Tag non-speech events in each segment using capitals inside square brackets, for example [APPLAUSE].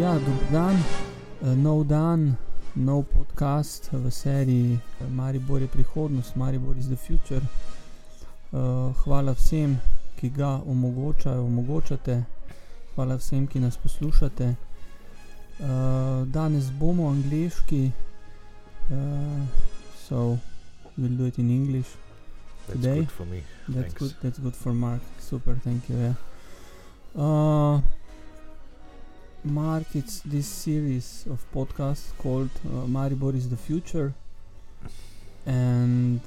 Ja, dober dan, uh, nov dan, nov podcast v seriji uh, Maribor je prihodnost, Maribor is the future. Uh, hvala vsem, ki ga omogočajo, omogočate, hvala vsem, ki nas poslušate. Danes bomo angliški, so we'll do it in English. That's Today? good for me. That's Thanks. good. That's good for Mark. Super. Thank you. Yeah. Uh, Mark, it's this series of podcasts called uh, Maribor is the future, and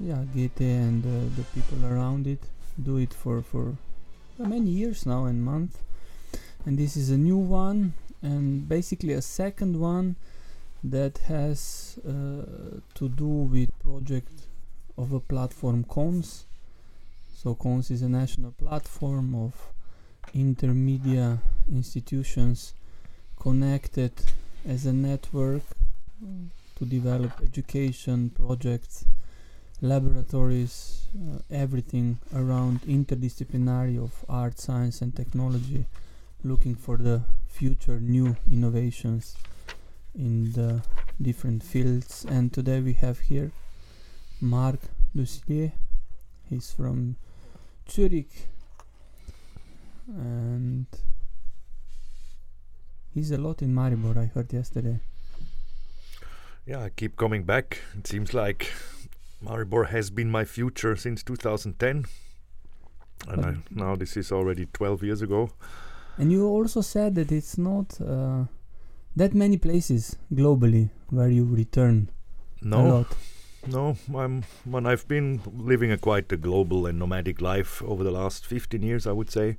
yeah, Gete and uh, the people around it do it for for uh, many years now and months, and this is a new one and basically a second one that has uh, to do with project of a platform KONS. So KONS is a national platform of intermedia institutions connected as a network to develop education projects, laboratories, uh, everything around interdisciplinary of art, science, and technology, looking for the future new innovations in the different fields. And today we have here Marc Dusseiller. He's from Zurich and he's a lot in Maribor, I heard yesterday. Yeah, I keep coming back. It seems like Maribor has been my future since 2010. And I, now this is already 12 years ago. And you also said that it's not uh, that many places globally where you return a No, lot. no, I'm when I've been living a quite a global and nomadic life over the last 15 years, I would say.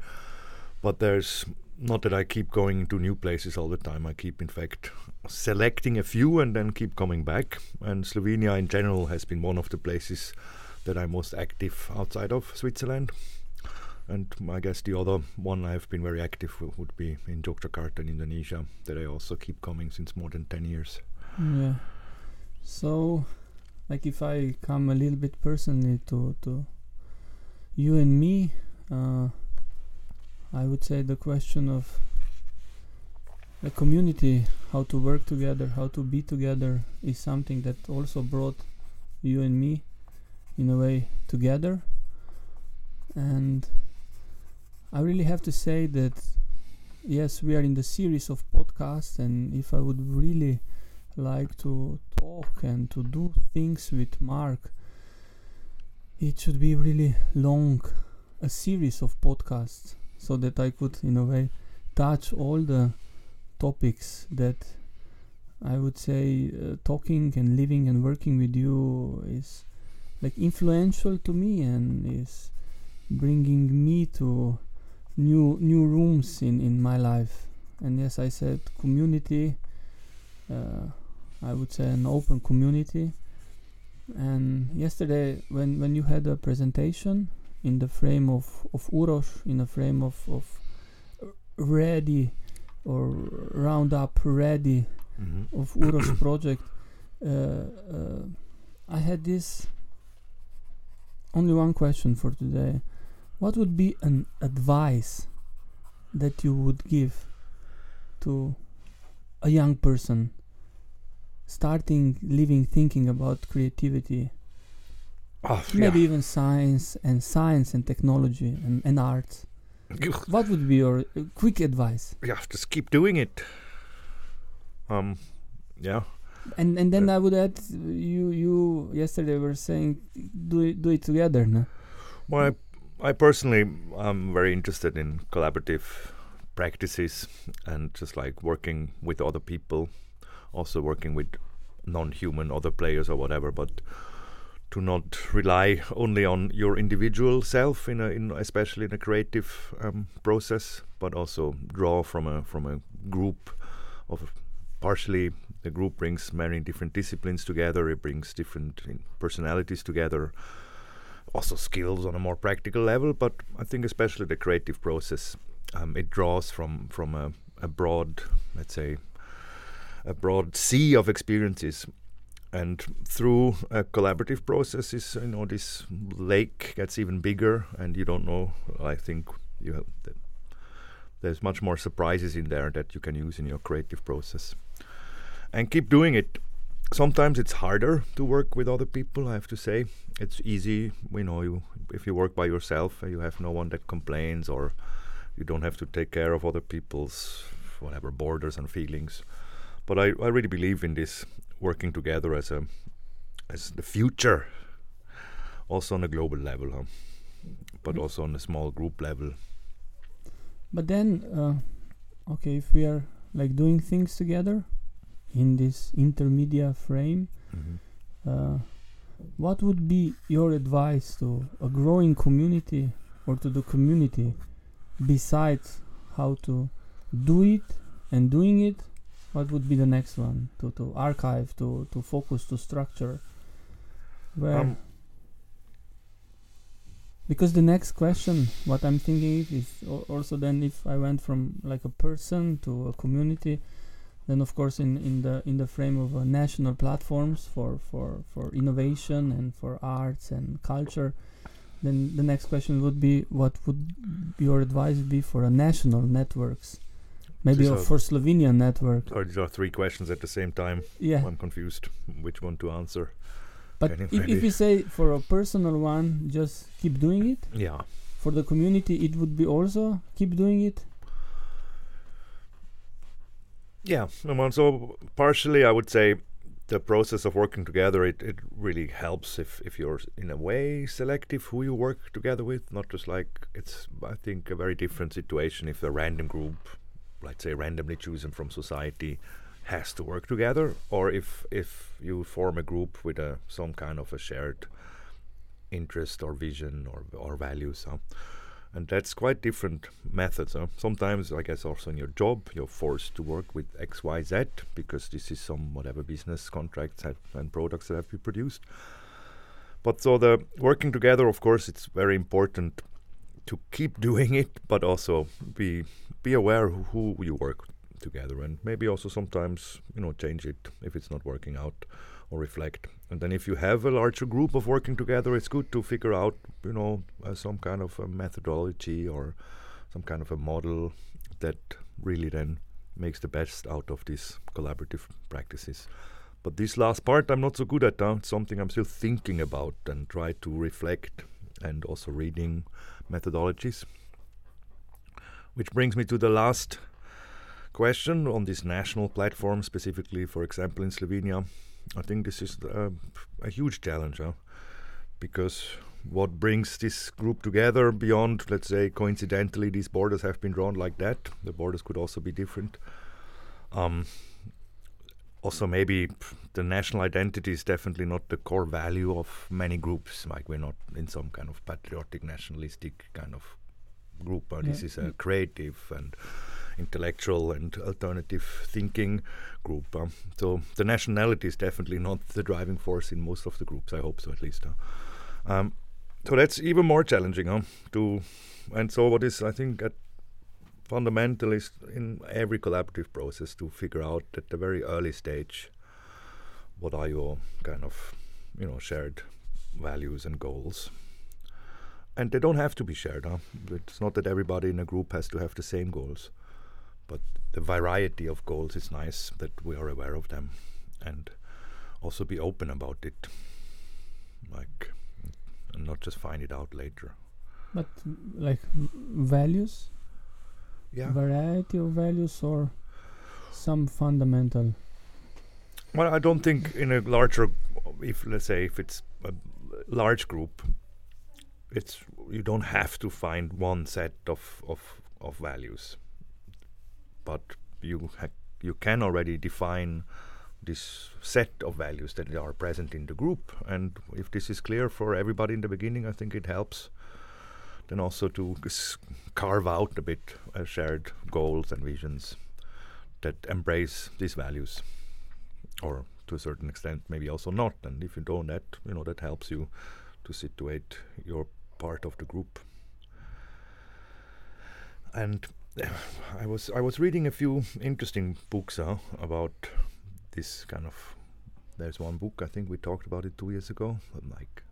But there's not that I keep going to new places all the time. I keep, in fact, selecting a few and then keep coming back. And Slovenia, in general, has been one of the places that I'm most active outside of Switzerland. And I guess the other one I've been very active would be in Yogyakarta in Indonesia, that I also keep coming since more than 10 years. Yeah. So, like, if I come a little bit personally to to you and me, uh, I would say the question of the community, how to work together, how to be together, is something that also brought you and me, in a way, together. And I really have to say that, yes, we are in the series of podcasts, and if I would really like to talk and to do things with Mark, it should be really long, a series of podcasts, so that I could, in a way, touch all the topics that I would say uh, talking and living and working with you is like influential to me and is bringing me to new new rooms in in my life and yes i said community uh, I would say an open community. And yesterday, when when you had a presentation in the frame of of Uroš, in the frame of of ready or roundup ready hmm of Uroš [COUGHS] project, uh, uh, I had this only one question for today. What would be an advice that you would give to a young person starting living thinking about creativity Ah, maybe even science and science and technology and, and art what would be your uh, quick advice yeah, just keep doing it. Um, yeah, and and then i would add uh, you you yesterday were saying do it do it together no? well, I, I personally am very interested in collaborative practices and just like working with other people, also working with non-human other players or whatever, but to not rely only on your individual self in a in especially in a creative um, process, but also draw from a from a group of partially the group brings many different disciplines together. It brings different personalities together, also skills on a more practical level. But I think especially the creative process, um, it draws from from a, a broad, let's say, a broad sea of experiences. And through a collaborative processes, you know, this lake gets even bigger, and you don't know. I think you have the, there's much more surprises in there that you can use in your creative process. And keep doing it. Sometimes it's harder to work with other people. I have to say, it's easy. You know, you if you work by yourself, you have no one that complains, or you don't have to take care of other people's whatever borders and feelings. But I, I really believe in this working together as a as the future, also on a global level, huh? but Mm. also on a small group level. But then, uh, okay, if we are like doing things together in this intermedia frame, uh, what would be your advice to a growing community or to the community besides how to do it and doing it? What would be the next one? To, to archive, to, to focus, to structure? Where? Um, because the next question, what I'm thinking is, also then if I went from like a person to a community, then of course in, in the in the frame of uh, national platforms for, for, for innovation and for arts and culture, then the next question would be what would your advice be for a national networks, maybe are- for Slovenian network? Or these are three questions at the same time. Yeah, I'm confused which one to answer. but if, if you say for a personal one, just keep doing it. Yeah. For the community, it would be also keep doing it. Yeah, well, so partially I would say the process of working together it, it really helps if, if you're in a way selective who you work together with, not just like it's I think a very different situation if a random group, let's say randomly chosen from society, has to work together, or if if you form a group with a some kind of a shared interest or vision or or values. Huh? and that's quite different methods. Huh? Sometimes, I guess, also in your job, you're forced to work with X, Y, Z because this is some whatever business contracts have, and products that have to be produced. But so the working together, of course, it's very important to keep [LAUGHS] doing it, but also be be aware who, you work together, and maybe also sometimes you know change it if it's not working out, or reflect. And then if you have a larger group of working together, it's good to figure out you know uh, some kind of a methodology or some kind of a model that really then makes the best out of these collaborative practices. But this last part I'm not so good at. Huh? It's something I'm still thinking about and try to reflect and also reading methodologies. Which brings me to the last question on this national platform, specifically, for example, in Slovenia. I think this is uh, a huge challenge, huh? because what brings this group together beyond, let's say, coincidentally, these borders have been drawn like that. The borders could also be different. Um, also, maybe the national identity is definitely not the core value of many groups. Like we're not in some kind of patriotic, nationalistic kind of group. Uh, This Yeah. is a creative and intellectual and alternative thinking group. Um, so the nationality is definitely not the driving force in most of the groups. I hope so, at least. Uh. Um, so that's even more challenging. Huh? To and so what is I think at fundamental is in every collaborative process to figure out at the very early stage what are your kind of you know shared values and goals and they don't have to be shared huh? it's not that everybody in a group has to have the same goals but the variety of goals is nice that we are aware of them and also be open about it like and not just find it out later But like values, yeah variety of values, or some fundamental. Well, I don't think in a larger, if let's say if it's a large group, it's you don't have to find one set of of, of values, but you ha- you can already define this set of values that are present in the group, and if this is clear for everybody in the beginning, I think it helps. Then also to carve out a bit uh, shared goals and visions that embrace these values. Or to a certain extent maybe also not. And if you don't that you know that helps you to situate your part of the group. And eh, i was i was reading a few interesting books huh, about this kind of there's one book i think we talked about it two years ago like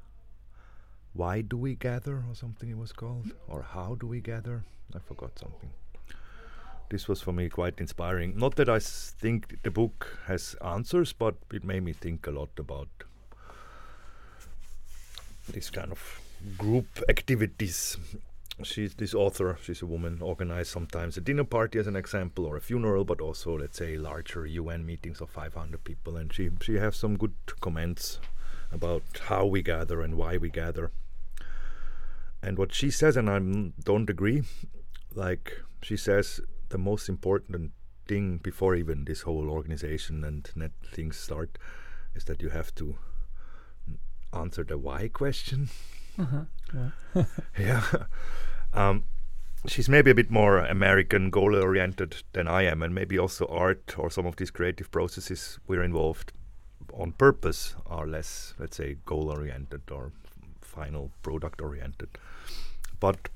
why do we gather or something it was called or how do we gather? I forgot something. This was for me quite inspiring. Not that I s- think the book has answers, but it made me think a lot about this kind of group activities. She's this author. She's a woman. Organized sometimes a dinner party, as an example, or a funeral, but also let's say larger UN meetings of 500 people. And she she has some good comments about how we gather and why we gather. And what she says, and I don't agree, like she says, the most important thing before even this whole organization and net things start is that you have to answer the why question. [LAUGHS] Uh-huh. Yeah. [LAUGHS] yeah. Um, she's maybe a bit more American goal oriented than I am, and maybe also art or some of these creative processes we're involved on purpose are less, let's say, goal oriented or final product oriented. But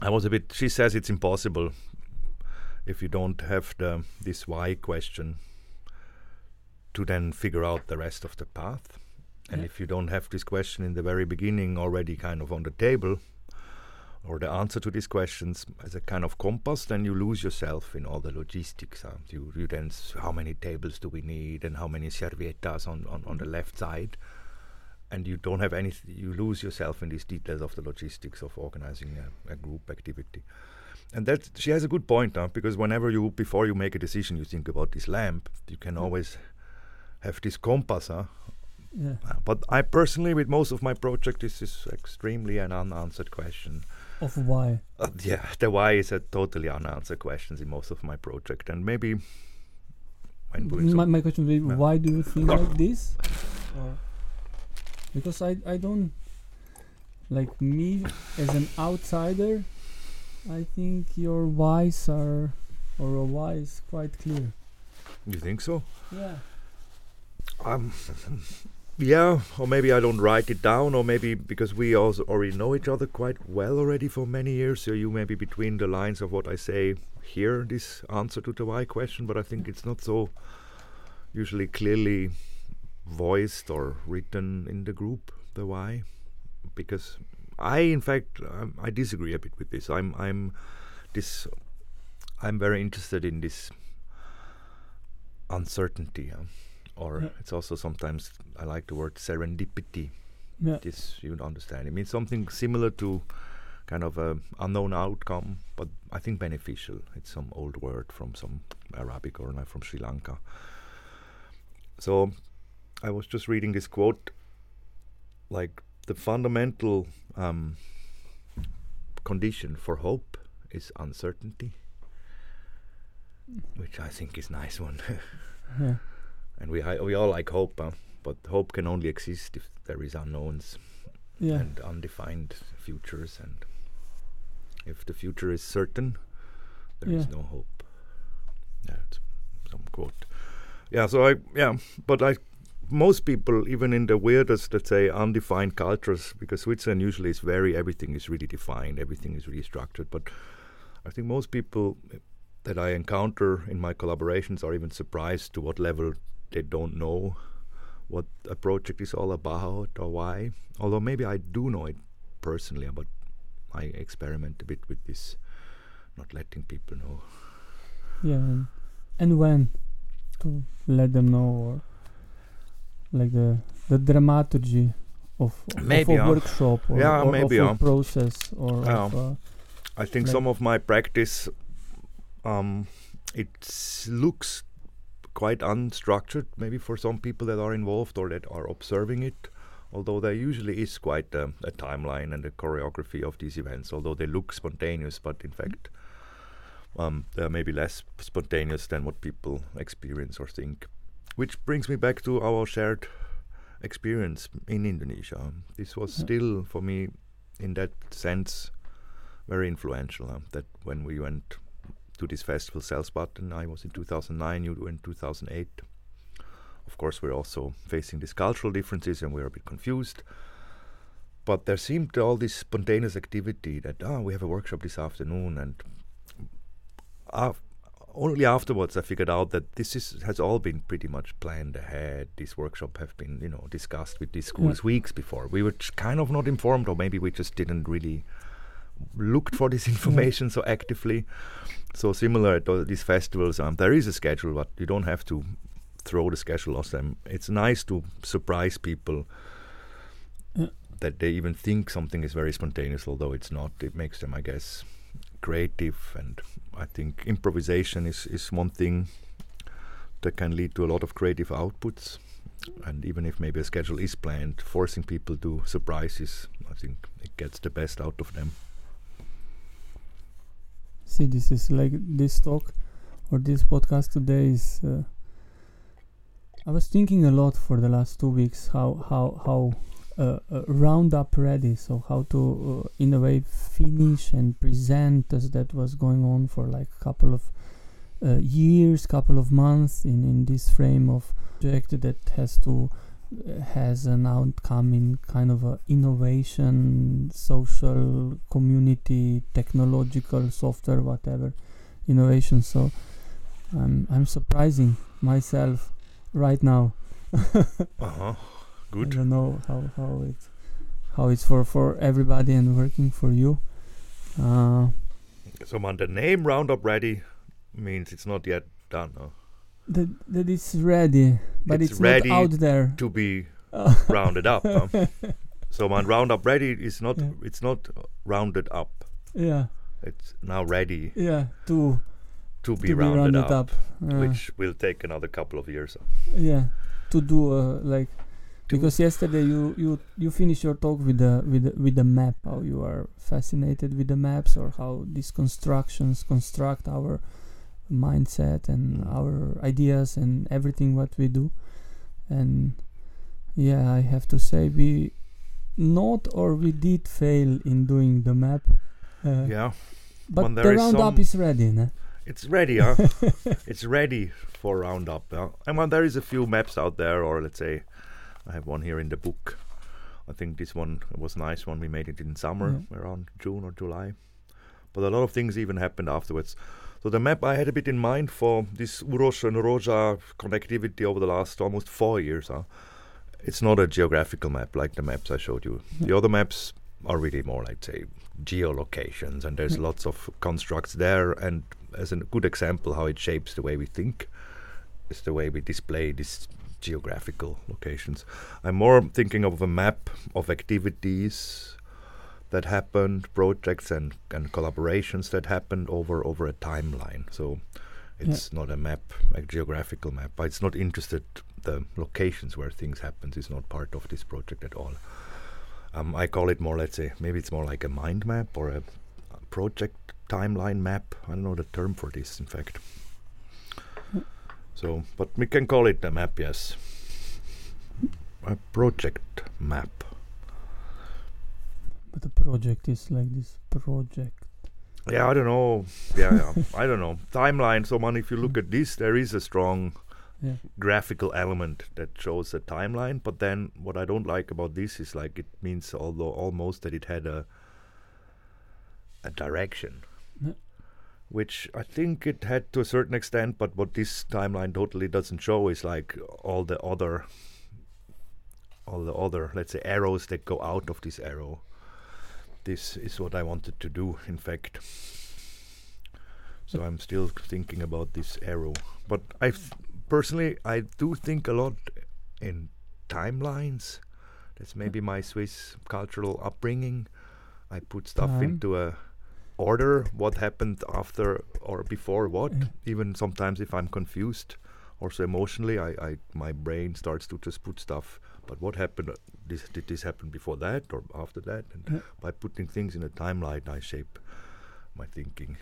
I was a bit. She says it's impossible if you don't have the this why question to then figure out the rest of the path. And Yeah. if you don't have this question in the very beginning already kind of on the table, or the answer to these questions as a kind of compass, then you lose yourself in all the logistics. Huh? You, you then, s- how many tables do we need, and how many servietas on, on, on the left side, and you don't have any. You lose yourself in these details of the logistics of organizing a, a group activity. And that she has a good point, huh? because whenever you before you make a decision, you think about this lamp. You can Mm. always have this compass, huh? Yeah. Uh, But I personally, with most of my project, this is extremely an unanswered question. Of why? Uh, yeah, [LAUGHS] the why is a totally unanswered questions in most of my project, and maybe when my, my question would be Yeah. why do you think like this or because i i don't like me as an outsider i think your whys are or a why is quite clear you think so? yeah Um, yeah, or maybe I don't write it down, or maybe because we also already know each other quite well already for many years. So you maybe between the lines of what I say hear this answer to the why question, but I think it's not so usually clearly voiced or written in the group the why, because I in fact um, I disagree a bit with this. I'm I'm this I'm very interested in this uncertainty. huh? Or Yeah. it's also sometimes I like the word serendipity. yeah This you understand. It means something similar to kind of a unknown outcome, but I think beneficial. It's some old word from some Arabic or from Sri Lanka. So I was just reading this quote, like the fundamental um, condition for hope is uncertainty, which I think is nice one. [LAUGHS] yeah and we we all like hope, huh? but hope can only exist if there is unknowns yeah and undefined futures, and if the future is certain, there is Yeah. no hope. Yeah, it's some quote. Yeah, so I yeah, but like most people, even in the weirdest, let's say, undefined cultures, because Switzerland usually is very everything is really defined, everything is really structured, but I think most people that I encounter in my collaborations are even surprised to what level they don't know what a project is all about or why. Although maybe I do know it personally, but I experiment a bit with this, not letting people know. yeah and, when to let them know or like the the dramaturgy of, of a uh, workshop or, yeah, or maybe, of a uh, process or yeah. of uh, I think Like- some of my practice, um, it looks quite unstructured, maybe for some people that are involved or that are observing it. Although there usually is quite a, a timeline and a choreography of these events, although they look spontaneous, but in fact, um, they are maybe less spontaneous than what people experience or think. Which brings me back to our shared experience in Indonesia. This was Yeah. still, for me, in that sense, very influential. huh, that when we went to this festival, Cellsbutton, I was in 2009, you were in 2008. Of course, we're also facing these cultural differences and we're a bit confused. But there seemed all this spontaneous activity that, ah, we have a workshop this afternoon. And af- only afterwards I figured out that this is, has all been pretty much planned ahead. This workshop have been, you know, discussed with these schools weeks before. We were kind of not informed, or maybe we just didn't really looked for this [LAUGHS] information so actively. So similar to these festivals, um, there is a schedule, but you don't have to throw the schedule off them. It's nice to surprise people Yeah. that they even think something is very spontaneous, although it's not. It makes them, I guess, creative, and I think improvisation is is one thing that can lead to a lot of creative outputs. And even if maybe a schedule is planned, forcing people to surprises, I think it gets the best out of them. See, this is like this talk or this podcast today is. Uh, I was thinking a lot for the last two weeks how how how uh, uh, roundup ready, so how to uh, in a way finish and present as that was going on for like a couple of uh, years, couple of months in in this frame of project that has to has an outcome in kind of a innovation, social, community, technological, software, whatever innovation. So I'm I'm surprising myself right now. [LAUGHS] Uh huh. I Good. don't know how how it's how it's for for everybody and working for you. Uh, So, man, the name Roundup Ready means it's not yet done. Huh? That that it's ready, but It's it's, ready not out there. To be [LAUGHS] rounded up. huh? So, man, Roundup Ready is not. Yeah. It's not rounded up. yeah, It's now ready yeah, to to be to be rounded, rounded up, up. Uh, which will take another couple of years. yeah, to do uh, like To- because yesterday you you you finished your talk with the with the, with the map how you are fascinated with the maps or how these constructions construct our mindset and Mm. our ideas and everything what we do and yeah i have to say we not or we did fail in doing the map uh, Yeah, but the is roundup some- is ready it's ready. Huh? [LAUGHS] it's ready for Roundup. Yeah? And when there is a few maps out there, or let's say, I have one here in the book. I think this one was nice one. We made it in summer, around June or July. But a lot of things even happened afterwards. So the map I had a bit in mind for this Uroš and Roja connectivity over the last almost four years. Huh? It's not a geographical map like the maps I showed you. The other maps are really more like say geolocations, and there's Yeah. lots of constructs there. And as a good example, how it shapes the way we think is the way we display these geographical locations. I'm more thinking of a map of activities that happened, projects and, and collaborations that happened over over a timeline. So it's not a map, a geographical map. But it's not interested the locations where things happens is not part of this project at all. Um, I call it more, let's say, maybe it's more like a mind map or a, a project timeline map. I don't know the term for this, in fact. So, but we can call it a map, yes. A project map. But the project is like this project Yeah, I don't know. Yeah, yeah. I don't know. [LAUGHS] Timeline. So, man, if you look hmm. at this, there is a strong yeah graphical element that shows a timeline. But then, what I don't like about this is like it means, although almost that it had a a direction, Yeah. which I think it had to a certain extent. But what this timeline totally doesn't show is like all the other, all the other, let's say, arrows that go out of this arrow. This is what I wanted to do, in fact. So I'm still thinking about this arrow, but I personally I do think a lot in timelines. That's hmm. maybe my Swiss cultural upbringing. I put stuff Time. into a order. What happened after or before what? Yeah. Even sometimes if I'm confused, also emotionally, I, I my brain starts to just put stuff. But what happened? This did this happen before that or after that? And Yeah. by putting things in a timeline, I shape my thinking,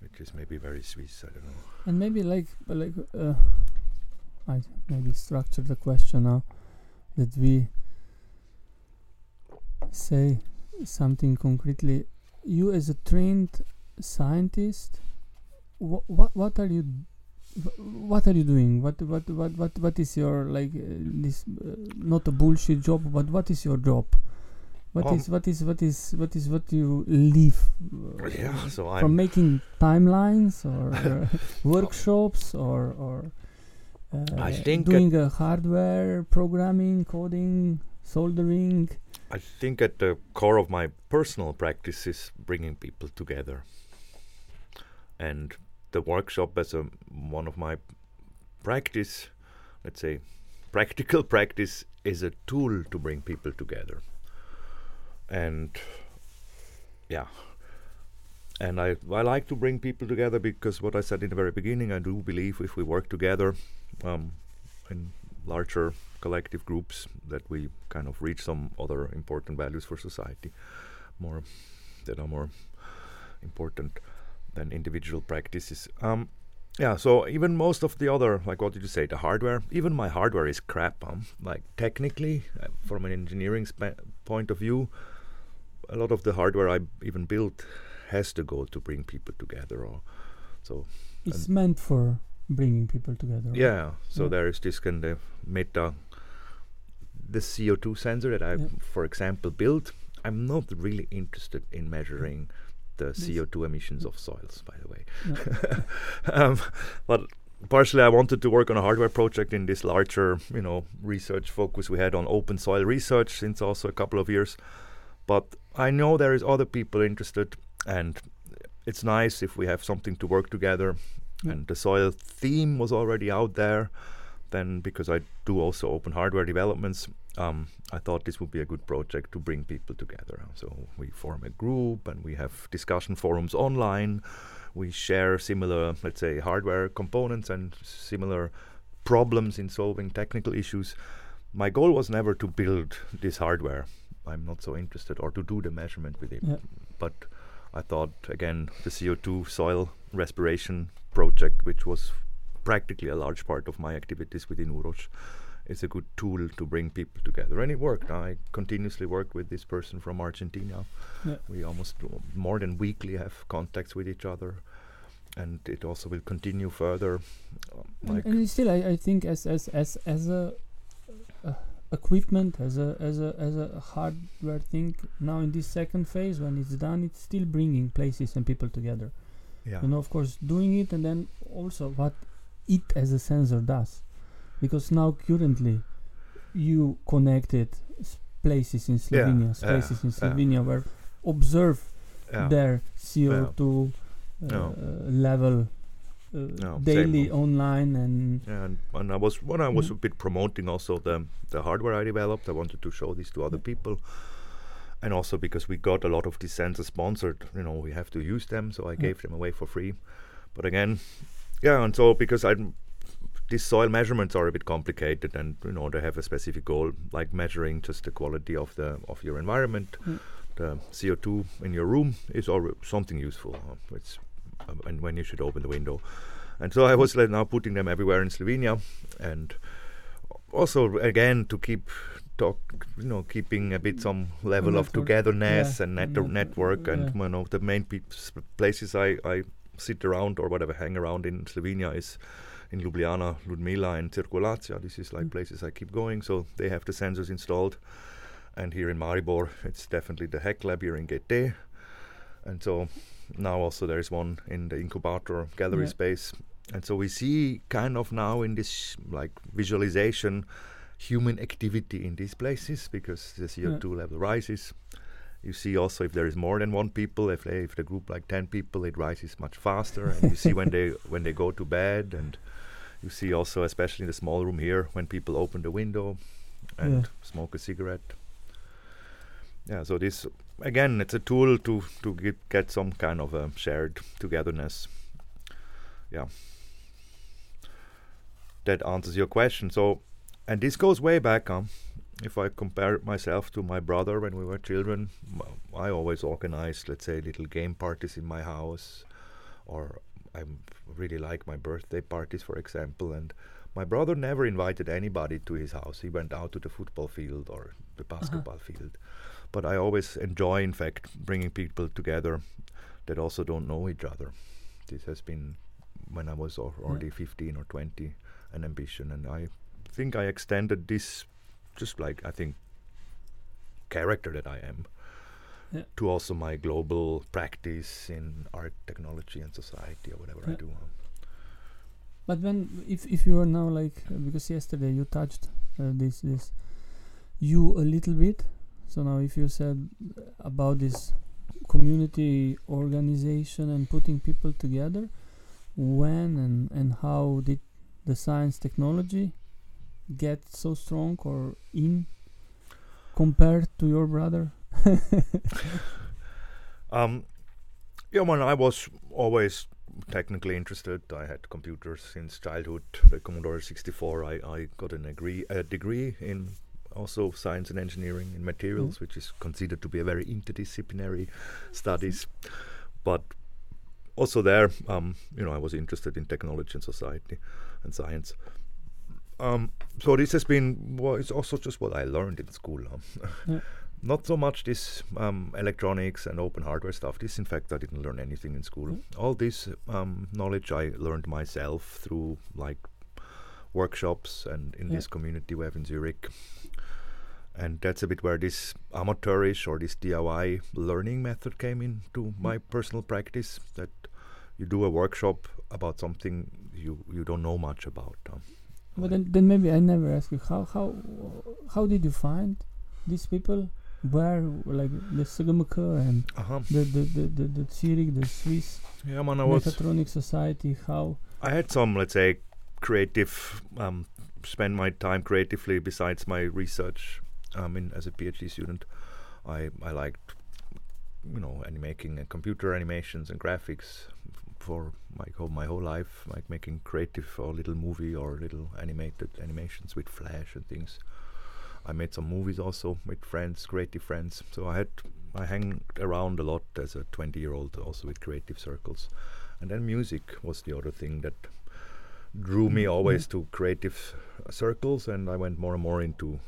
which is maybe very Swiss. I don't know. and maybe like like uh, I maybe structure the question now that we say something concretely. You as a trained scientist, wh- what what are you what are you doing? What what what what what is your like uh, this uh, not a bullshit job, but what is your job? What Um, is what is what is what is what you live uh, Yeah, so from I'm making timelines or uh, [LAUGHS] [LAUGHS] workshops or or uh, I think doing a hardware programming coding soldering? I think at the core of my personal practice is bringing people together, and the workshop as a one of my practice, let's say, practical practice is a tool to bring people together, and yeah. And I, I like to bring people together because what I said in the very beginning, I do believe if we work together um, in larger collective groups that we kind of reach some other important values for society more that are more important than individual practices. Um, yeah so even most of the other like what did you say the hardware? Even my hardware is crap um, like technically uh, from an engineering point of view a lot of the hardware i even built has to go to bring people together or so it's meant for bringing people together yeah so yeah. there is this kind of meta the CO2 sensor that I, for example, built, I'm not really interested in measuring the CO2 emissions of soils, by the way. [LAUGHS] um, but partially, I wanted to work on a hardware project in this larger, you know, research focus we had on open soil research since also a couple of years. But I know there is other people interested, and it's nice if we have something to work together. And the soil theme was already out there then because I do also open hardware developments, um, I thought this would be a good project to bring people together. So we form a group and we have discussion forums online. We share similar, let's say, hardware components and similar problems in solving technical issues. My goal was never to build this hardware. I'm not so interested, or to do the measurement with it. But I thought again the CO2 soil respiration project, which was practically a large part of my activities within Uroš. It's a good tool to bring people together, and it worked. I continuously work with this person from Argentina. Yeah. We almost more than weekly have contacts with each other, and it also will continue further. Um, and, and, still, I, I think as as as as a uh, equipment as a as a as a hardware thing now in this second phase when it's done it's still bringing places and people together yeah. you know of course doing it and then also what it as a sensor does because now currently you connected places in Slovenia, yeah, places yeah, in Slovenia yeah. where observe their CO2 uh, no. level uh, no, daily online and and, and I was when I was mm. a bit promoting also the the hardware I developed I wanted to show this to other people. And also because we got a lot of these sensors sponsored you know we have to use them so I gave them away for free. But again yeah, and so because I these soil measurements are a bit complicated, and you know they have a specific goal, like measuring just the quality of the of your environment. Mm. The CO2 in your room is already something useful. Uh, it's uh, and when you should open the window, and so I was like, now putting them everywhere in Slovenia, and also again to keep talk, you know, keeping a bit some level of togetherness yeah. and net- network, yeah. and you know the main pe- places I I sit around or whatever, hang around in Slovenia is in Ljubljana, Ljudmila, and Cirkulacija. This is like mm. places I keep going. So they have the sensors installed. And here in Maribor, it's definitely the HEC lab here in GT. And so now also there is one in the incubator gallery yeah. space. And so we see kind of now in this like visualization human activity in these places because the CO2 yeah. level rises. You see also if there is more than one people, if they, if the group like ten people, it rises much faster. and you see when they [LAUGHS] when they go to bed, and you see also especially in the small room here when people open the window and yeah. smoke a cigarette. Yeah, so this again, it's a tool to to get get some kind of a shared togetherness. Yeah, that answers your question. So, and this goes way back. Um, if I compare myself to my brother when we were children, I always organized, let's say, little game parties in my house, or I really like my birthday parties, for example. And my brother never invited anybody to his house. He went out to the football field or the uh-huh. basketball uh-huh. field. But I always enjoy, in fact, bringing people together that also don't know each other. This has been when I was already yeah. 15 or 20 an ambition, and I think I extended this just like I think character that I am yeah. to also my global practice in art, technology, and society or whatever yeah. I do. But when if if you are now like uh, because yesterday you touched uh, this this you a little bit. So now, if you said about this community organization and putting people together, when and and how did the science technology get so strong or in compared to your brother? [LAUGHS] um, yeah, when I was always technically interested. I had computers since childhood. The Commodore 64. I, I got an degree a degree in also science and engineering in materials, mm. which is considered to be a very interdisciplinary studies. But also there, um, you know, I was interested in technology and society and science. Um, so this has been well, it's also just what I learned in school. yeah. [LAUGHS] Not so much this um, electronics and open hardware stuff. This, in fact, I didn't learn anything in school. Mm. All this um, knowledge I learned myself through like workshops and in yeah. this community we have in Zurich. And that's a bit where this amateurish or this DIY learning method came into mm. my personal practice. That you do a workshop about something you you don't know much about. Um, but then, then maybe I never ask you how how how did you find these people where like the Schumacher and uh-huh. the, the, the, the, the Zurich, the Swiss yeah, man, I Mechatronic Society, how I had some let's say creative um, spend my time creatively besides my research um, in as a PhD student. I I liked you know animating and computer animations and graphics for my whole my whole life, like making creative or little movie or little animated animations with Flash and things. I made some movies also with friends, creative friends. So I had I hang around a lot as a 20 year old also with creative circles. And then music was the other thing that drew me mm-hmm. always to creative circles and I went more and more into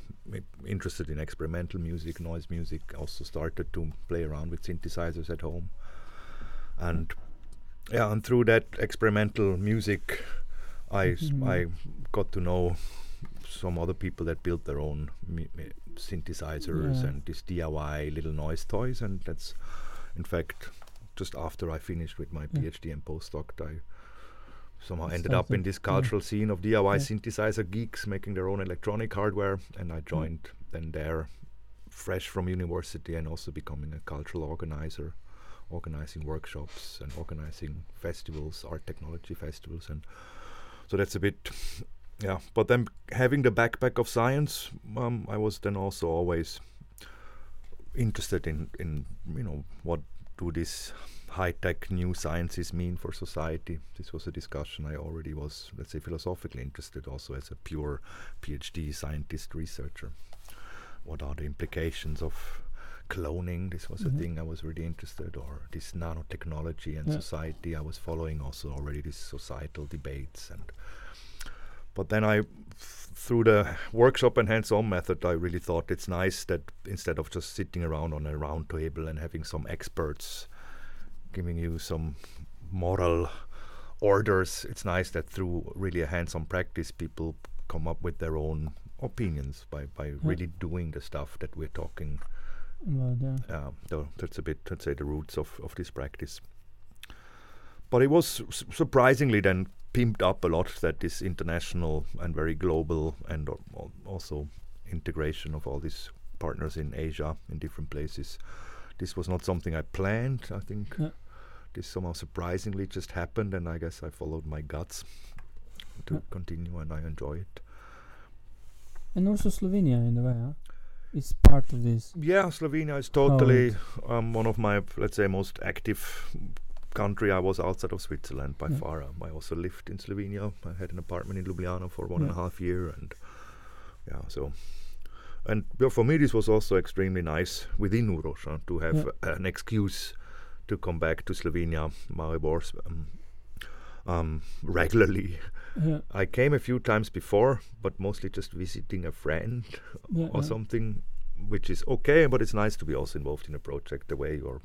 interested in experimental music, noise music. Also started to play around with synthesizers at home. And yeah, and through that experimental music I mm-hmm. I got to know some other people that built their own synthesizers yeah. and this DIY little noise toys, and that's in fact just after I finished with my yeah. PhD and postdoc, I somehow ended up in this cultural yeah. scene of DIY synthesizer geeks making their own electronic hardware, and I joined then there, fresh from university, and also becoming a cultural organizer organizing workshops and organizing festivals, art technology festivals, and so that's a bit yeah, but then having the backpack of science, um, I was then also always interested in in you know what do these high tech new sciences mean for society. This was a discussion I already was, let's say, philosophically interested also as a pure PhD scientist researcher. What are the implications of cloning? This was mm-hmm. a thing I was really interested, or this nanotechnology and yeah. society. I was following also already these societal debates and but then I, through the workshop and hands-on method, I really thought it's nice that instead of just sitting around on a round table and having some experts giving you some moral orders, it's nice that through really a hands-on practice, people come up with their own opinions by by yeah. really doing the stuff that we're talking. Yeah. Uh, that's a bit, let's say, the roots of, of this practice. But it was surprisingly then pimped up a lot that this international and very global and also integration of all these partners in Asia in different places. This was not something I planned. I think yeah. this somehow surprisingly just happened, and I guess I followed my guts to yeah. continue, and I enjoy it. And also Slovenia, in a way, huh? Is part of this. Yeah, Slovenia is totally um, one of my, let's say, most active country I was outside of Switzerland by yeah. far. Um, I also lived in Slovenia. I had an apartment in Ljubljana for one yeah. and a half year, and yeah, so and for me this was also extremely nice within Uroš uh, to have yeah. an excuse to come back to Slovenia, Maribor, um, um, regularly. Yeah. I came a few times before, but mostly just visiting a friend yeah, or something, which is okay. But it's nice to be also involved in a project the way you're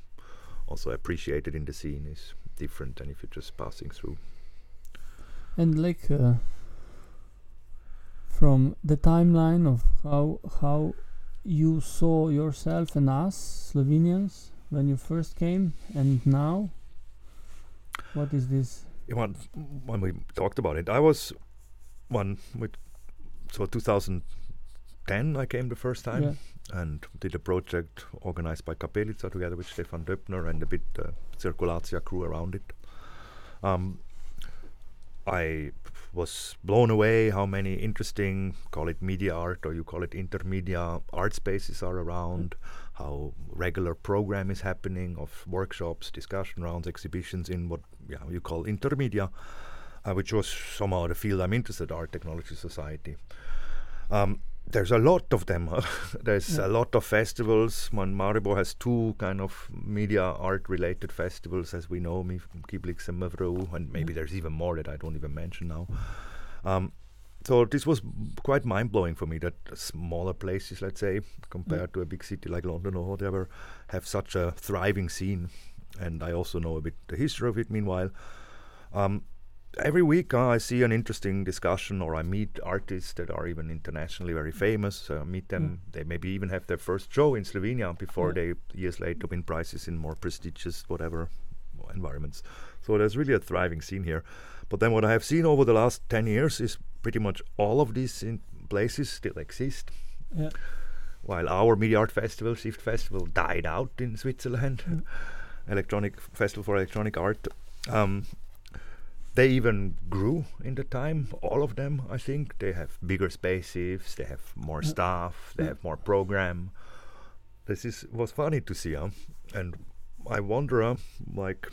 also appreciated in the scene is different than if you're just passing through. And like uh, from the timeline of how how you saw yourself and us Slovenians when you first came and now, what is this? When, when we talked about it, I was one with so 2010 2010, I came the first time Yeah. and did a project organized by Kapelica together with Stefan Doepner and a bit uh, Cirkulacija crew around it. Um, I was blown away how many interesting, call it media art or you call it intermedia art spaces are around, how regular program is happening of workshops, discussion rounds, exhibitions in what yeah, you call intermedia, uh, which was somehow the field I'm interested, art technology society. Um, there's a lot of them. [LAUGHS] there's Yeah. a lot of festivals. Maribor has two kind of media art related festivals, as we know, Kiblix and Mavro, and maybe there's even more that I don't even mention now. Um, so this was quite mind blowing for me that smaller places, let's say, compared to a big city like London or whatever, have such a thriving scene. And I also know a bit the history of it. Meanwhile, um, every week uh, I see an interesting discussion, or I meet artists that are even internationally very famous. Uh, meet them. They maybe even have their first show in Slovenia before Yeah. they years later win prizes in more prestigious whatever environments. So there's really a thriving scene here. But then what I have seen over the last 10 years is pretty much all of these in places still exist. Yeah. While our Media Art Festival, Shift Festival, died out in Switzerland, Mm. electronic festival for electronic art. Um, they even grew in the time. All of them, I think, they have bigger spaces, they have more staff, they have more program. This is was funny to see, huh? and I wonder, uh, like,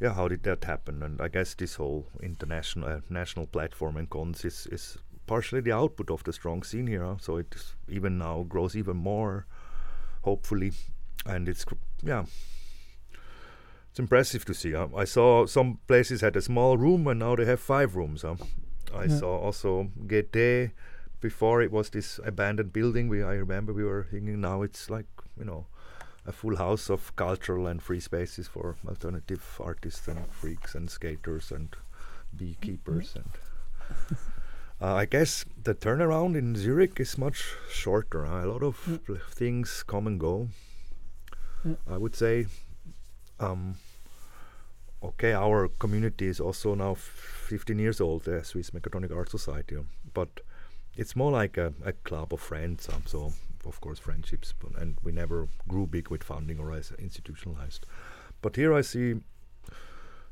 yeah, how did that happen? And I guess this whole international uh, national platform and KONS is, is partially the output of the strong scene here. huh? So it even now grows even more, hopefully, and it's cr- yeah. It's impressive to see. Huh? I saw some places had a small room and now they have five rooms. Huh? I Yeah. saw also GT. Before it was this abandoned building. We I remember we were thinking. Now it's like you know a full house of cultural and free spaces for alternative artists and freaks and skaters and beekeepers and uh, I guess the turnaround in Zurich is much shorter. huh? A lot of Yeah. things come and go. Yeah. I would say. Um, okay, our community is also now 15 years old, the Swiss Mechatronic Art Society, but it's more like a, a club of friends. Um, so, of course, friendships, but, and we never grew big with funding or as institutionalized. But here I see,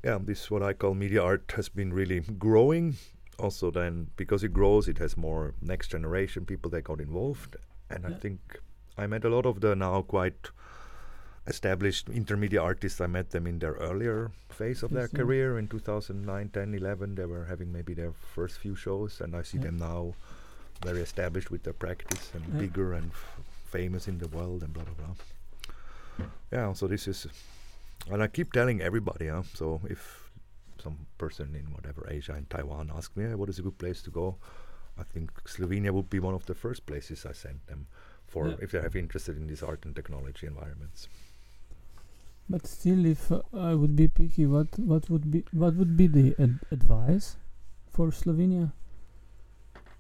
yeah, this what I call media art has been really growing. Also, then because it grows, it has more next generation people that got involved, and I think I met a lot of the now quite established intermediate artists. I met them in their earlier phase of their career in 2009, 10, 11. They were having maybe their first few shows, and I see Yeah. them now very established with their practice and Yeah. bigger and f- famous in the world and blah blah blah. Yeah, so this is, and I keep telling everybody. Huh? So if some person in whatever Asia and Taiwan ask me, "Hey, what is a good place to go? I think Slovenia would be one of the first places I send them for Yeah. if they have interested in these art and technology environments. But still, if uh, I would be picky, what what would be what would be the ad- advice for Slovenia?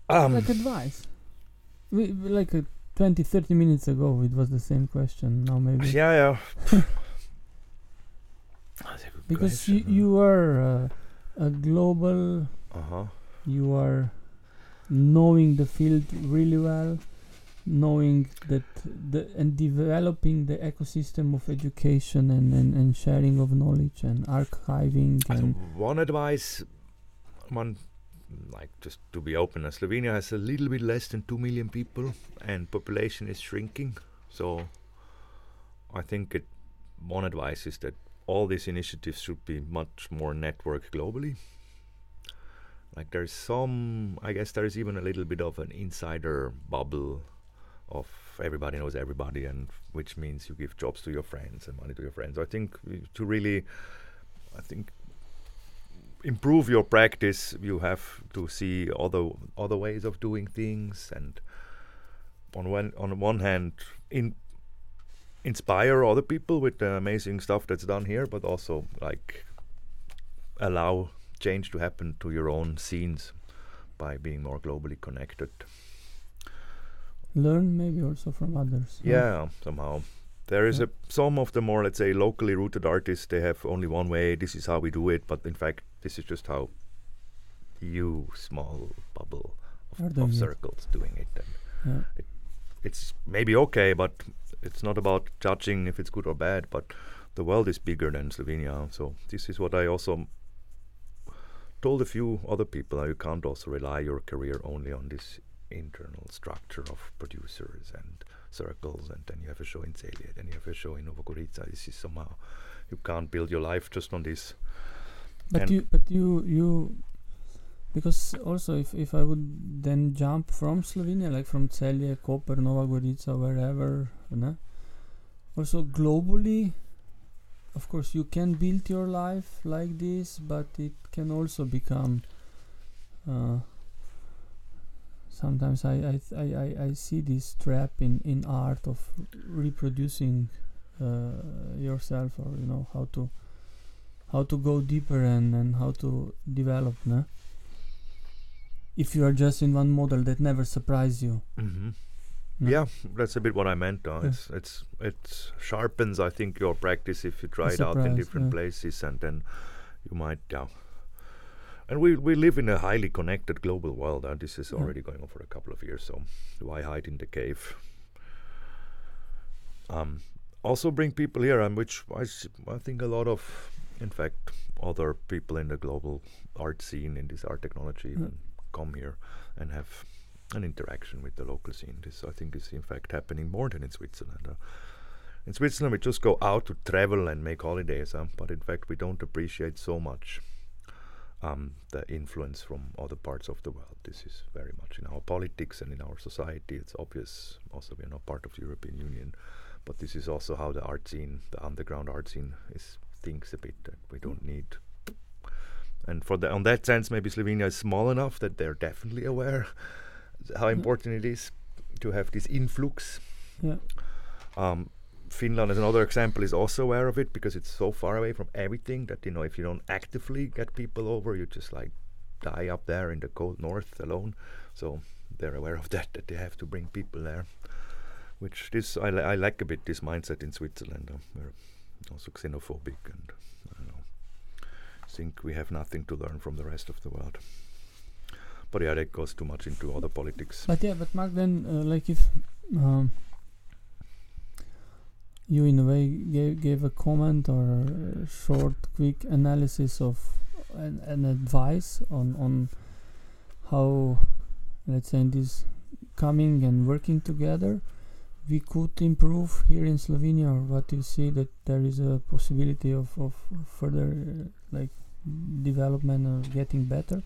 Um, like advice, we, like uh, 20, 30 minutes ago, it was the same question. Now maybe yeah, yeah. [LAUGHS] That's a good because you, you are uh, a global, uh-huh. you are knowing the field really well, knowing that the and developing the ecosystem of education and, and, and sharing of knowledge and archiving So and one advice, one like just to be open, uh, Slovenia has a little bit less than two million people, and population is shrinking. So I think it, one advice is that all these initiatives should be much more networked globally. Like there's some, I guess there's even a little bit of an insider bubble of everybody knows everybody, and which means you give jobs to your friends and money to your friends. I think uh, to really, I think improve your practice, you have to see other other ways of doing things, and on one on one hand, in inspire other people with the amazing stuff that's done here, but also like allow change to happen to your own scenes by being more globally connected. Learn maybe also from others. Yeah, somehow. There is Yeah. a some of the more let's say locally rooted artists. They have only one way. This is how we do it. But in fact, this is just how you small bubble of, of it. circles doing it. And Yeah. it's maybe okay, but it's not about judging if it's good or bad. But the world is bigger than Slovenia, so this is what I also told a few other people. uh, You can't also rely your career only on this internal structure of producers and circles, and then you have a show in Celje, then you have a show in Nova Gorica. This is somehow you can't build your life just on this. But And- you, but you, you, because also if if I would then jump from Slovenia, like from Celje, Koper, Nova Gorica, wherever, ne? also globally, of course you can build your life like this, but it can also become. Uh, sometimes I I, th- I I I see this trap in in art of reproducing uh, yourself, or you know how to how to go deeper and, and how to develop no? if you are just in one model that never surprise you Mm-hmm. no? Yeah, that's a bit what I meant. Yeah. It's it's it sharpens, I think, your practice if you try A it out in different yeah. places, and then you might, yeah. And we we live in a highly connected global world. and this is Yeah. already going on for a couple of years, so why hide in the cave? Um, also bring people here, and which I, s- I think a lot of, in fact, other people in the global art scene in this art technology even come here and have an interaction with the local scene. This I think is in fact happening more than in Switzerland. Uh, in Switzerland, we just go out to travel and make holidays, uh, but in fact, we don't appreciate so much um, the influence from other parts of the world. This is very much in our politics and in our society. It's obvious. Also, we are not part of the European Union, but this is also how the art scene, the underground art scene, is thinks a bit that we don't need. And for the on that sense, maybe Slovenia is small enough that they're definitely aware how important it is to have this influx. yeah Um, Finland, as another example, is also aware of it because it's so far away from everything that you know if you don't actively get people over, you just like die up there in the cold north alone. So they're aware of that that they have to bring people there. Which this I, li- I like a bit this mindset in Switzerland. Uh, we're also xenophobic and I know, think we have nothing to learn from the rest of the world. But yeah, that goes too much into other politics. but yeah but Marc then uh, like if um, you in a way gave, gave a comment or a short quick analysis of an, an advice on on how let's say in this coming and working together we could improve here in Slovenia or what you see that there is a possibility of, of further uh, like development or getting better.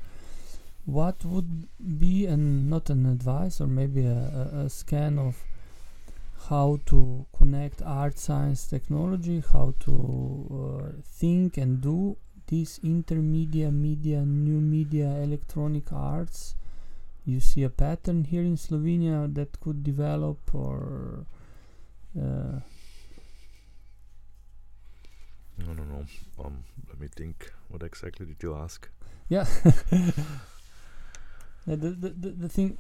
What would be and not an advice or maybe a, a, a scan of how to connect art science technology how to uh, think and do these intermedia media new media electronic arts you see a pattern here in Slovenia that could develop or uh, No, no, no. Um, let me think. What exactly did you ask? yeah [LAUGHS] Yeah, the, the, the, the thing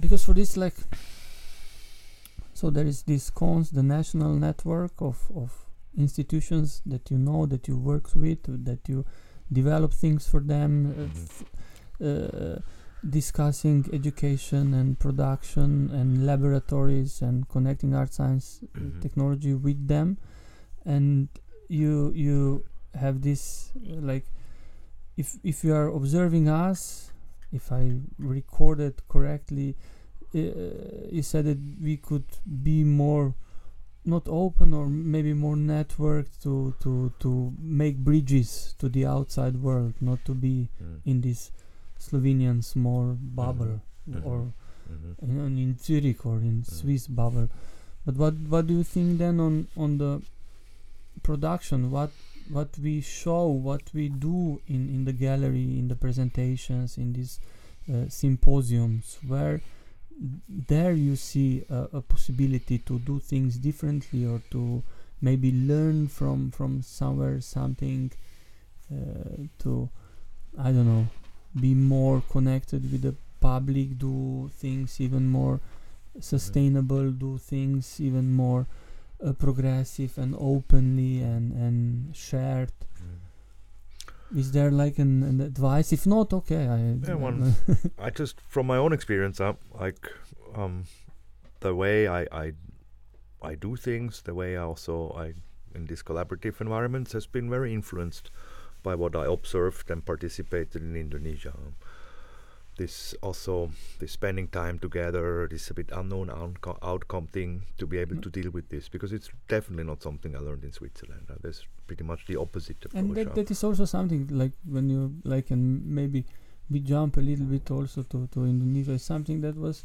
because for this like so there is this KONS the national network of, of institutions that you know that you work with that you develop things for them uh, Mhm. f- uh, discussing education and production and laboratories and connecting art science uh, Mhm. technology with them and you you have this uh, like if if you are observing us if i recorded correctly uh, you said that we could be more not open or maybe more networked to to to make bridges to the outside world not to be Mm. in this Slovenian small bubble Mhm. or Mhm. in, in Zurich or in Mm. Swiss bubble. But what what do you think then on on the production? What what we show, what we do in in the gallery, in the presentations, in these uh, symposiums, where there you see a, a possibility to do things differently or to maybe learn from from somewhere something uh, to I don't know be more connected with the public do things even more sustainable do things even more uh, progressive and openly and and shared. Is there like an, an advice? If not okay I Yeah, one- I just, from my own experience, uh, like um, the way I, I I do things, the way I also I in these collaborative environments has been very influenced by what I observed and participated in Indonesia. This also this spending time together, this a bit unknown outco- outcome thing to be able Mm. to deal with this because it's definitely not something I learned in Switzerland. Uh, there's pretty much the opposite approach. and that, that is also something like when you like and maybe we jump a little bit also to, to Indonesia something that was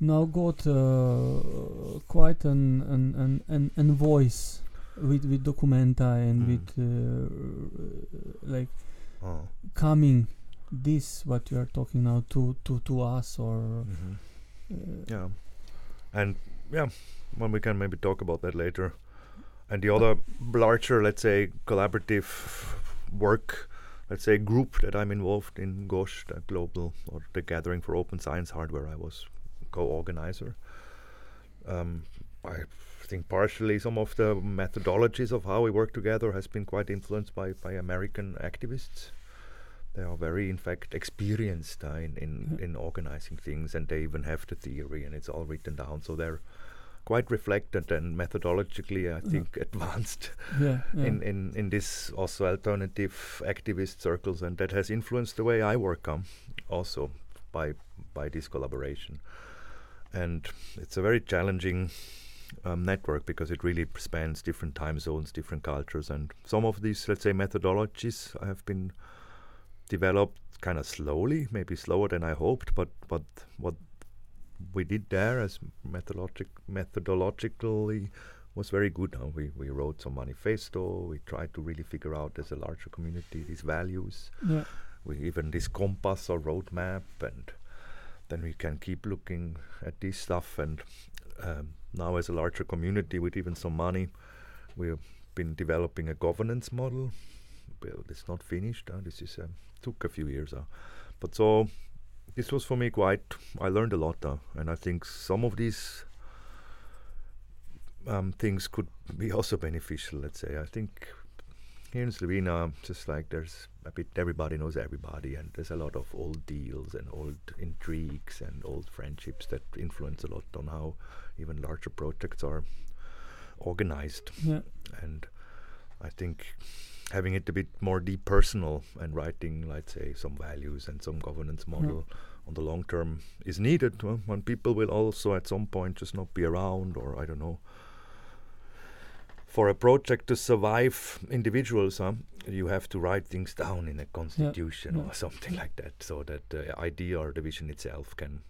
now got uh, quite an an, an, an an voice with with documenta and Mm. with uh, like Oh. coming this what you are talking now to to to us or Mhm. uh, Yeah, and yeah, well, we can maybe talk about that later. And the other larger, let's say, collaborative work, let's say, group that I'm involved in, GOSH, the global or the Gathering for Open Science Hardware, I was co-organizer. Um, I think partially some of the methodologies of how we work together has been quite influenced by, by American activists. They are very, in fact, experienced uh, in in, Yeah. in organizing things, and they even have the theory, and it's all written down. So they're quite reflected and methodologically, I Yeah. think, [LAUGHS] advanced yeah, yeah. in, in in this also alternative activist circles, and that has influenced the way I work on, also by by this collaboration. And it's a very challenging um, network because it really spans different time zones, different cultures, and some of these, let's say, methodologies I have been developed kind of slowly, maybe slower than I hoped, but but what we did there as methodologic methodologically was very good. Uh, we we wrote some manifesto. We tried to really figure out as a larger community these values. yeah. We even this compass or roadmap, and then we can keep looking at this stuff. And um, now, as a larger community with even some money, we've been developing a governance model. Well, it's not finished. Uh, this is um, took a few years. Uh, but so this was for me quite. I learned a lot, uh, and I think some of these um, things could be also beneficial. Let's say I think here in Slovenia, just like there's a bit everybody knows everybody, and there's a lot of old deals and old intrigues and old friendships that influence a lot on how even larger projects are organized. yeah. And I think having it a bit more depersonal and writing, let's say, some values and some governance model on the long term is needed. When people will also at some point just not be around, or I don't know. For a project to survive individuals, huh, you have to write things down in a constitution yeah. or something like that, so that uh, the idea or the vision itself can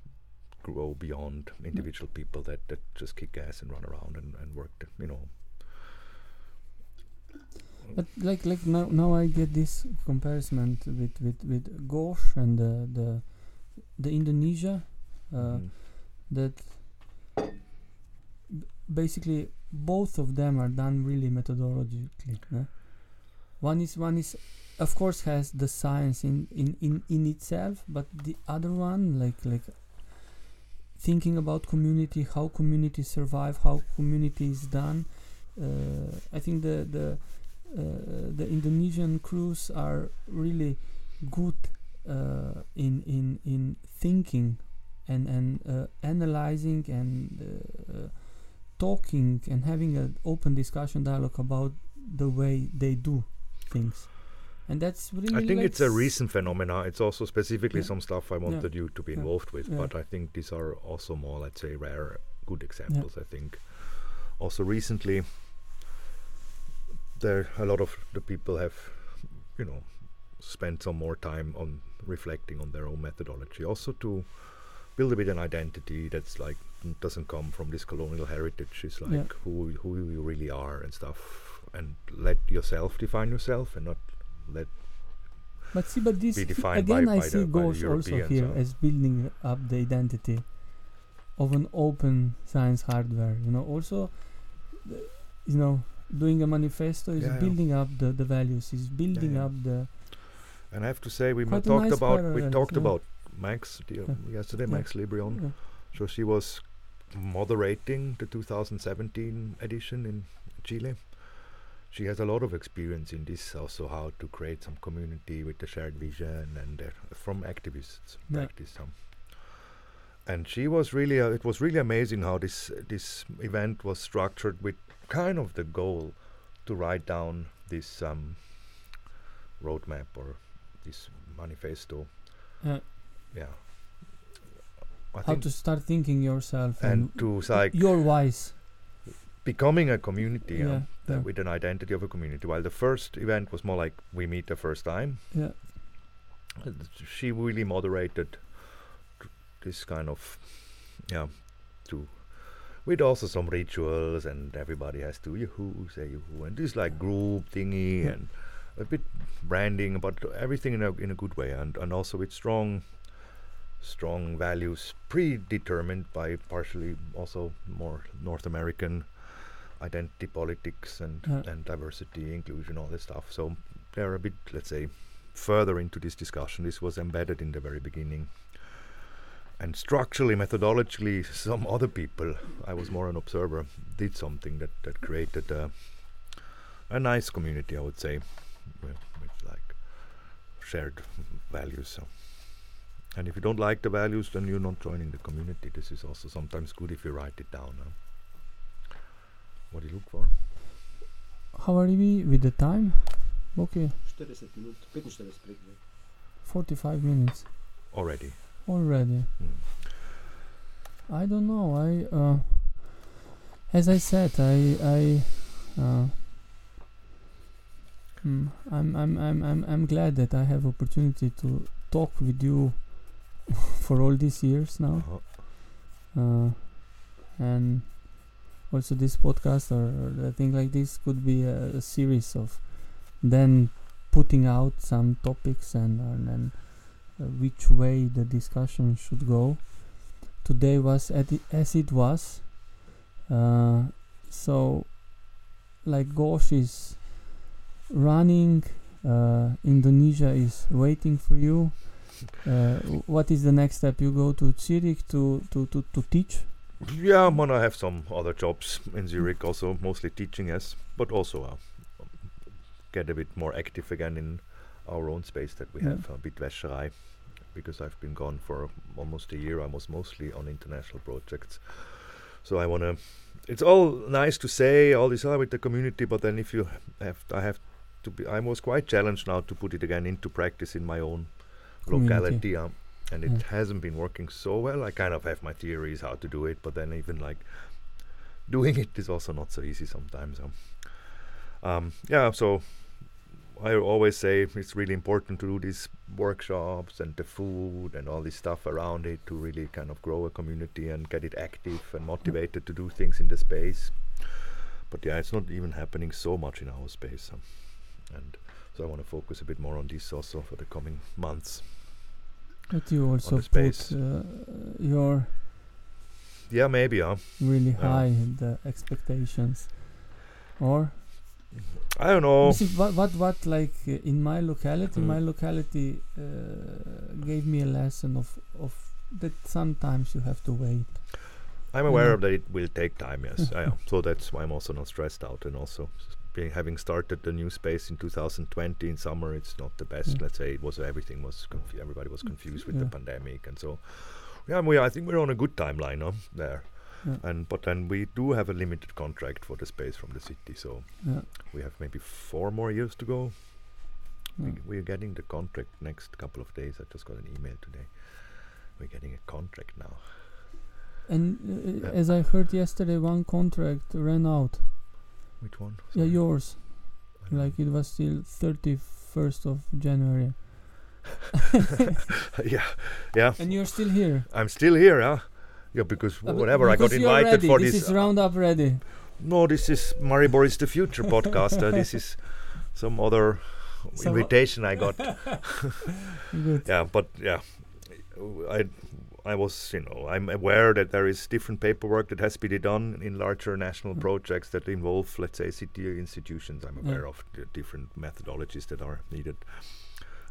grow beyond mm. individual people that, that just kick ass and run around and, and work, you know. But like like now now I get this comparison with with with Gosh and the the the Indonesia uh, Mhm. that b- basically both of them are done really methodologically. One is one is of course has the science in, in, in, in itself, but the other one like like thinking about community, how community survive, how community is done. Uh, I think the the the Indonesian crews are really good uh, in in in thinking and and uh, analyzing and uh, talking and having an open discussion dialogue about the way they do things and that's really I think it's a recent phenomena. It's also specifically Yeah. some stuff I wanted you to be Yeah. involved with, Yeah. but I think these are also more, let's say, rare, good examples. I think also recently there a lot of the people have, you know, spent some more time on reflecting on their own methodology, also to build a bit an identity that's like doesn't come from this colonial heritage. It's like Yeah. who who you really are and stuff, and let yourself define yourself and not let but see but this be he- by- again i see goes also here uh. as building up the identity of an open science hardware you know also you know doing a manifesto is Yeah, yeah. building up the, the values is building yeah. up the And I have to say, we talked nice about we talked about Max yesterday. Max Liboiron. So she was moderating the 2017 edition in Chile. She has a lot of experience in this, also how to create some community with the shared vision and uh, from activists Yeah. practice. Um, and she was really uh, it was really amazing how this this event was structured with kind of the goal to write down this um, roadmap or this manifesto. Yeah. Yeah. I How to start thinking yourself and to like your wise becoming a community Yeah, yeah, yeah. with an identity of a community. While the first event was more like we meet the first time, Yeah. uh, she really moderated this kind of yeah to with also some rituals and everybody has to yoo-hoo say yoo-hoo and this like group thingy hmm. and a bit branding but everything in a in a good way and and also with strong strong values predetermined by partially also more North American identity politics and Yeah. and diversity inclusion all this stuff so they're a bit let's say further into this discussion. This was embedded in the very beginning. And structurally, methodologically, some other people, I was more an observer, did something that, that created a, a nice community, I would say, with, with like shared values. So. And if you don't like the values, then you're not joining the community. This is also sometimes good if you write it down. huh? What do you look for? How are we with the time? Okay, 40 minut, 45 pregled. 45 minutes Already. Already. Mm. I don't know. I uh, as I said, I I uh, hmm, I'm I'm I'm I'm I'm glad that I have opportunity to talk with you [LAUGHS] for all these years now, Uh-huh. uh, and also this podcast or, or thing like this could be a, a series of then putting out some topics and and, and which way the discussion should go today was as it was. Uh, so, like Gosh is running, uh, Indonesia is waiting for you. Uh, what is the next step? You go to Zurich to, to, to, to teach? Yeah, I'm gonna have some other jobs in Zurich, also mostly teaching, yes, but also uh, get a bit more active again in our own space that we Yeah. have, uh, Bitwäscherei, because I've been gone for almost a year. I was mostly on international projects, so I wanna. It's all nice to say all this uh, with the community, but then if you have, I have to be. I was quite challenged now to put it again into practice in my own Community. locality. Um, and it Yeah. hasn't been working so well. I kind of have my theories how to do it, but then even like doing it is also not so easy sometimes. Um, um, yeah, so I always say it's really important to do these workshops and the food and all this stuff around it to really kind of grow a community and get it active and motivated to do things in the space. But yeah, it's not even happening so much in our space. Um, and so I want to focus a bit more on this also for the coming months. But you also put space. uh, your Yeah, maybe, huh? really Yeah. high the expectations. Or I don't know. See, what what what like uh, in my locality, Mm. my locality uh, gave me a lesson of of that sometimes you have to wait. I'm aware of that it will take time, yes. I am. So that's why I'm also not stressed out. And also, being, having started the new space in 2020 in summer, it's not the best. Mm. Let's say it was everything was everybody was confused with Yeah. the pandemic, and so yeah, we I think we're on a good timeline huh, there. Yeah. And but then we do have a limited contract for the space from the city, so Yeah. we have maybe four more years to go. Yeah. We, we're getting the contract next couple of days. I just got an email today. We're getting a contract now. And uh, as I heard yesterday, one contract ran out. Which one? Yeah, yours. Like it was still 31st of January. [LAUGHS] [LAUGHS] yeah, yeah. And you're still here. I'm still here, yeah. Yeah, because Uh, but whenever I got invited ready. for this. this, is Roundup ready. no, this is Maribor is the future podcast. Uh, this is some other Some invitation I got. [LAUGHS] Good. yeah, but yeah, I I was you know I'm aware that there is different paperwork that has to be done in larger national Mm. projects that involve, let's say, city institutions. I'm aware of the different methodologies that are needed.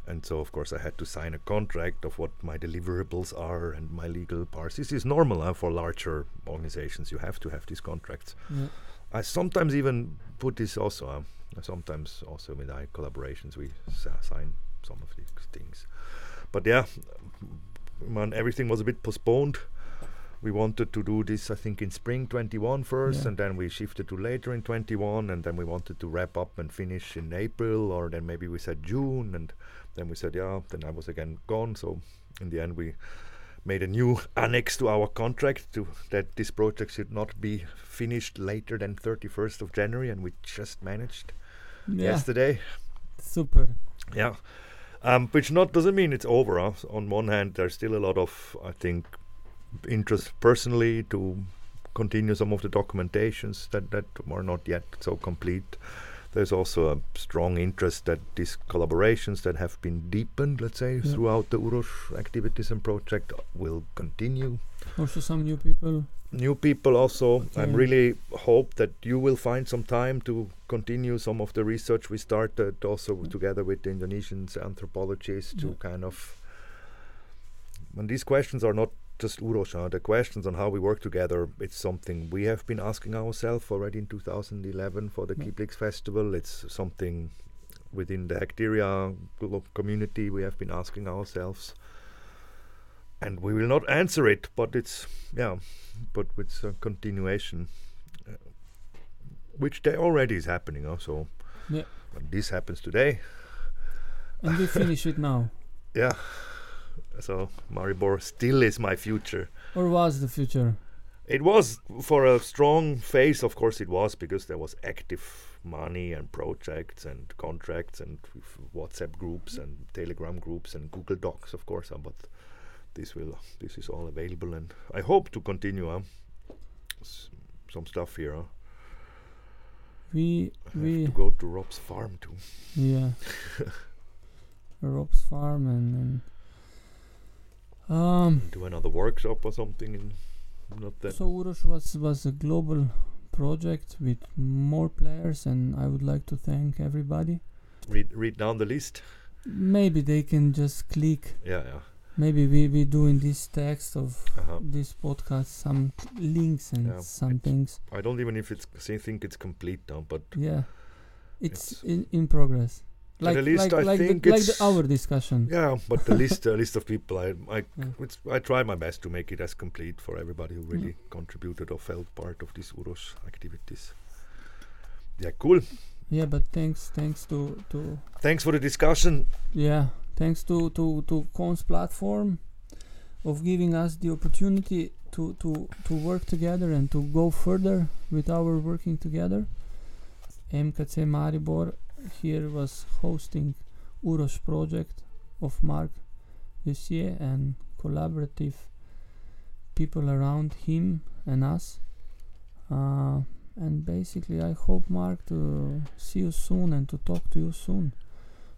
And so, of course, I had to sign a contract of what my deliverables are and my legal parts. This is normal uh, for larger organizations. You have to have these contracts. Yeah. I sometimes even put this also. Um, sometimes also with our collaborations, we s- sign some of these things. But yeah, man, everything was a bit postponed. We wanted to do this, I think, in spring 21 first, Yeah. and then we shifted to later in 21, and then we wanted to wrap up and finish in April, or then maybe we said June, and then we said, yeah, then I was again gone. So in the end, we made a new [LAUGHS] annex to our contract to that this project should not be finished later than 31st of January, and we just managed Yeah, yesterday. super. Yeah. Um, which not doesn't mean it's over. Huh? So on one hand, there's still a lot of, I think, interest personally to continue some of the documentations that, that are not yet so complete. There's also a strong interest that these collaborations that have been deepened, let's say, Yeah. throughout the UROS activities and project will continue. Also, some new people. New people also. I'm really hope that you will find some time to continue some of the research we started also Yeah. together with the Indonesian anthropologists to kind of when these questions are not just Uros, uh, the questions on how we work together, it's something we have been asking ourselves already in 2011 for the Yeah. Kiblix Festival. It's something within the Hackteria community we have been asking ourselves. And we will not answer it, but it's, yeah, but it's a continuation, uh, which there already is happening. Also, Yeah. when this happens today, And we finish it now. [LAUGHS] yeah. So Maribor still is my future. Or was the future? It was for a strong phase, of course, it was because there was active money and projects and contracts and WhatsApp groups and Telegram groups and Google Docs, of course. Uh, but this will this is all available, and I hope to continue. Uh, s- some stuff here. Uh. We I have to go to Rob's farm too. yeah. [LAUGHS] Rob's farm and, and um. Do another workshop or something. In not that. So Uroš was was a global project with more players, and I would like to thank everybody. read read down the list. Maybe they can just click. Yeah, yeah. Maybe we we do in this text of Uh-huh. this podcast some links and Yeah, some things. I don't even if it's think it's complete now, but Yeah, it's, It's- in in progress. At Like least like I like, think the, like the, our discussion. Yeah, but the list, [LAUGHS] a list of people, I, I, Yeah. it's, I try my best to make it as complete for everybody who really contributed or felt part of these UROS activities. Yeah, cool. Yeah, but thanks thanks to to Thanks for the discussion. yeah thanks to to to KONS platform of giving us the opportunity to to to work together and to go further with our working together. MKC Maribor here was hosting Uros project of Marc Dusseiller and collaborative people around him and us. Uh, and basically, I hope Marc to see you soon and to talk to you soon.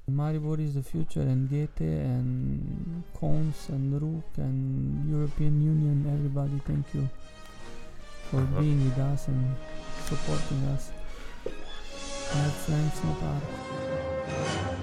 Maribor is the future, and Goethe and KONS and Rook and European Union, everybody, thank you for Uh-huh. being with us and supporting us. That's thanks, the problem.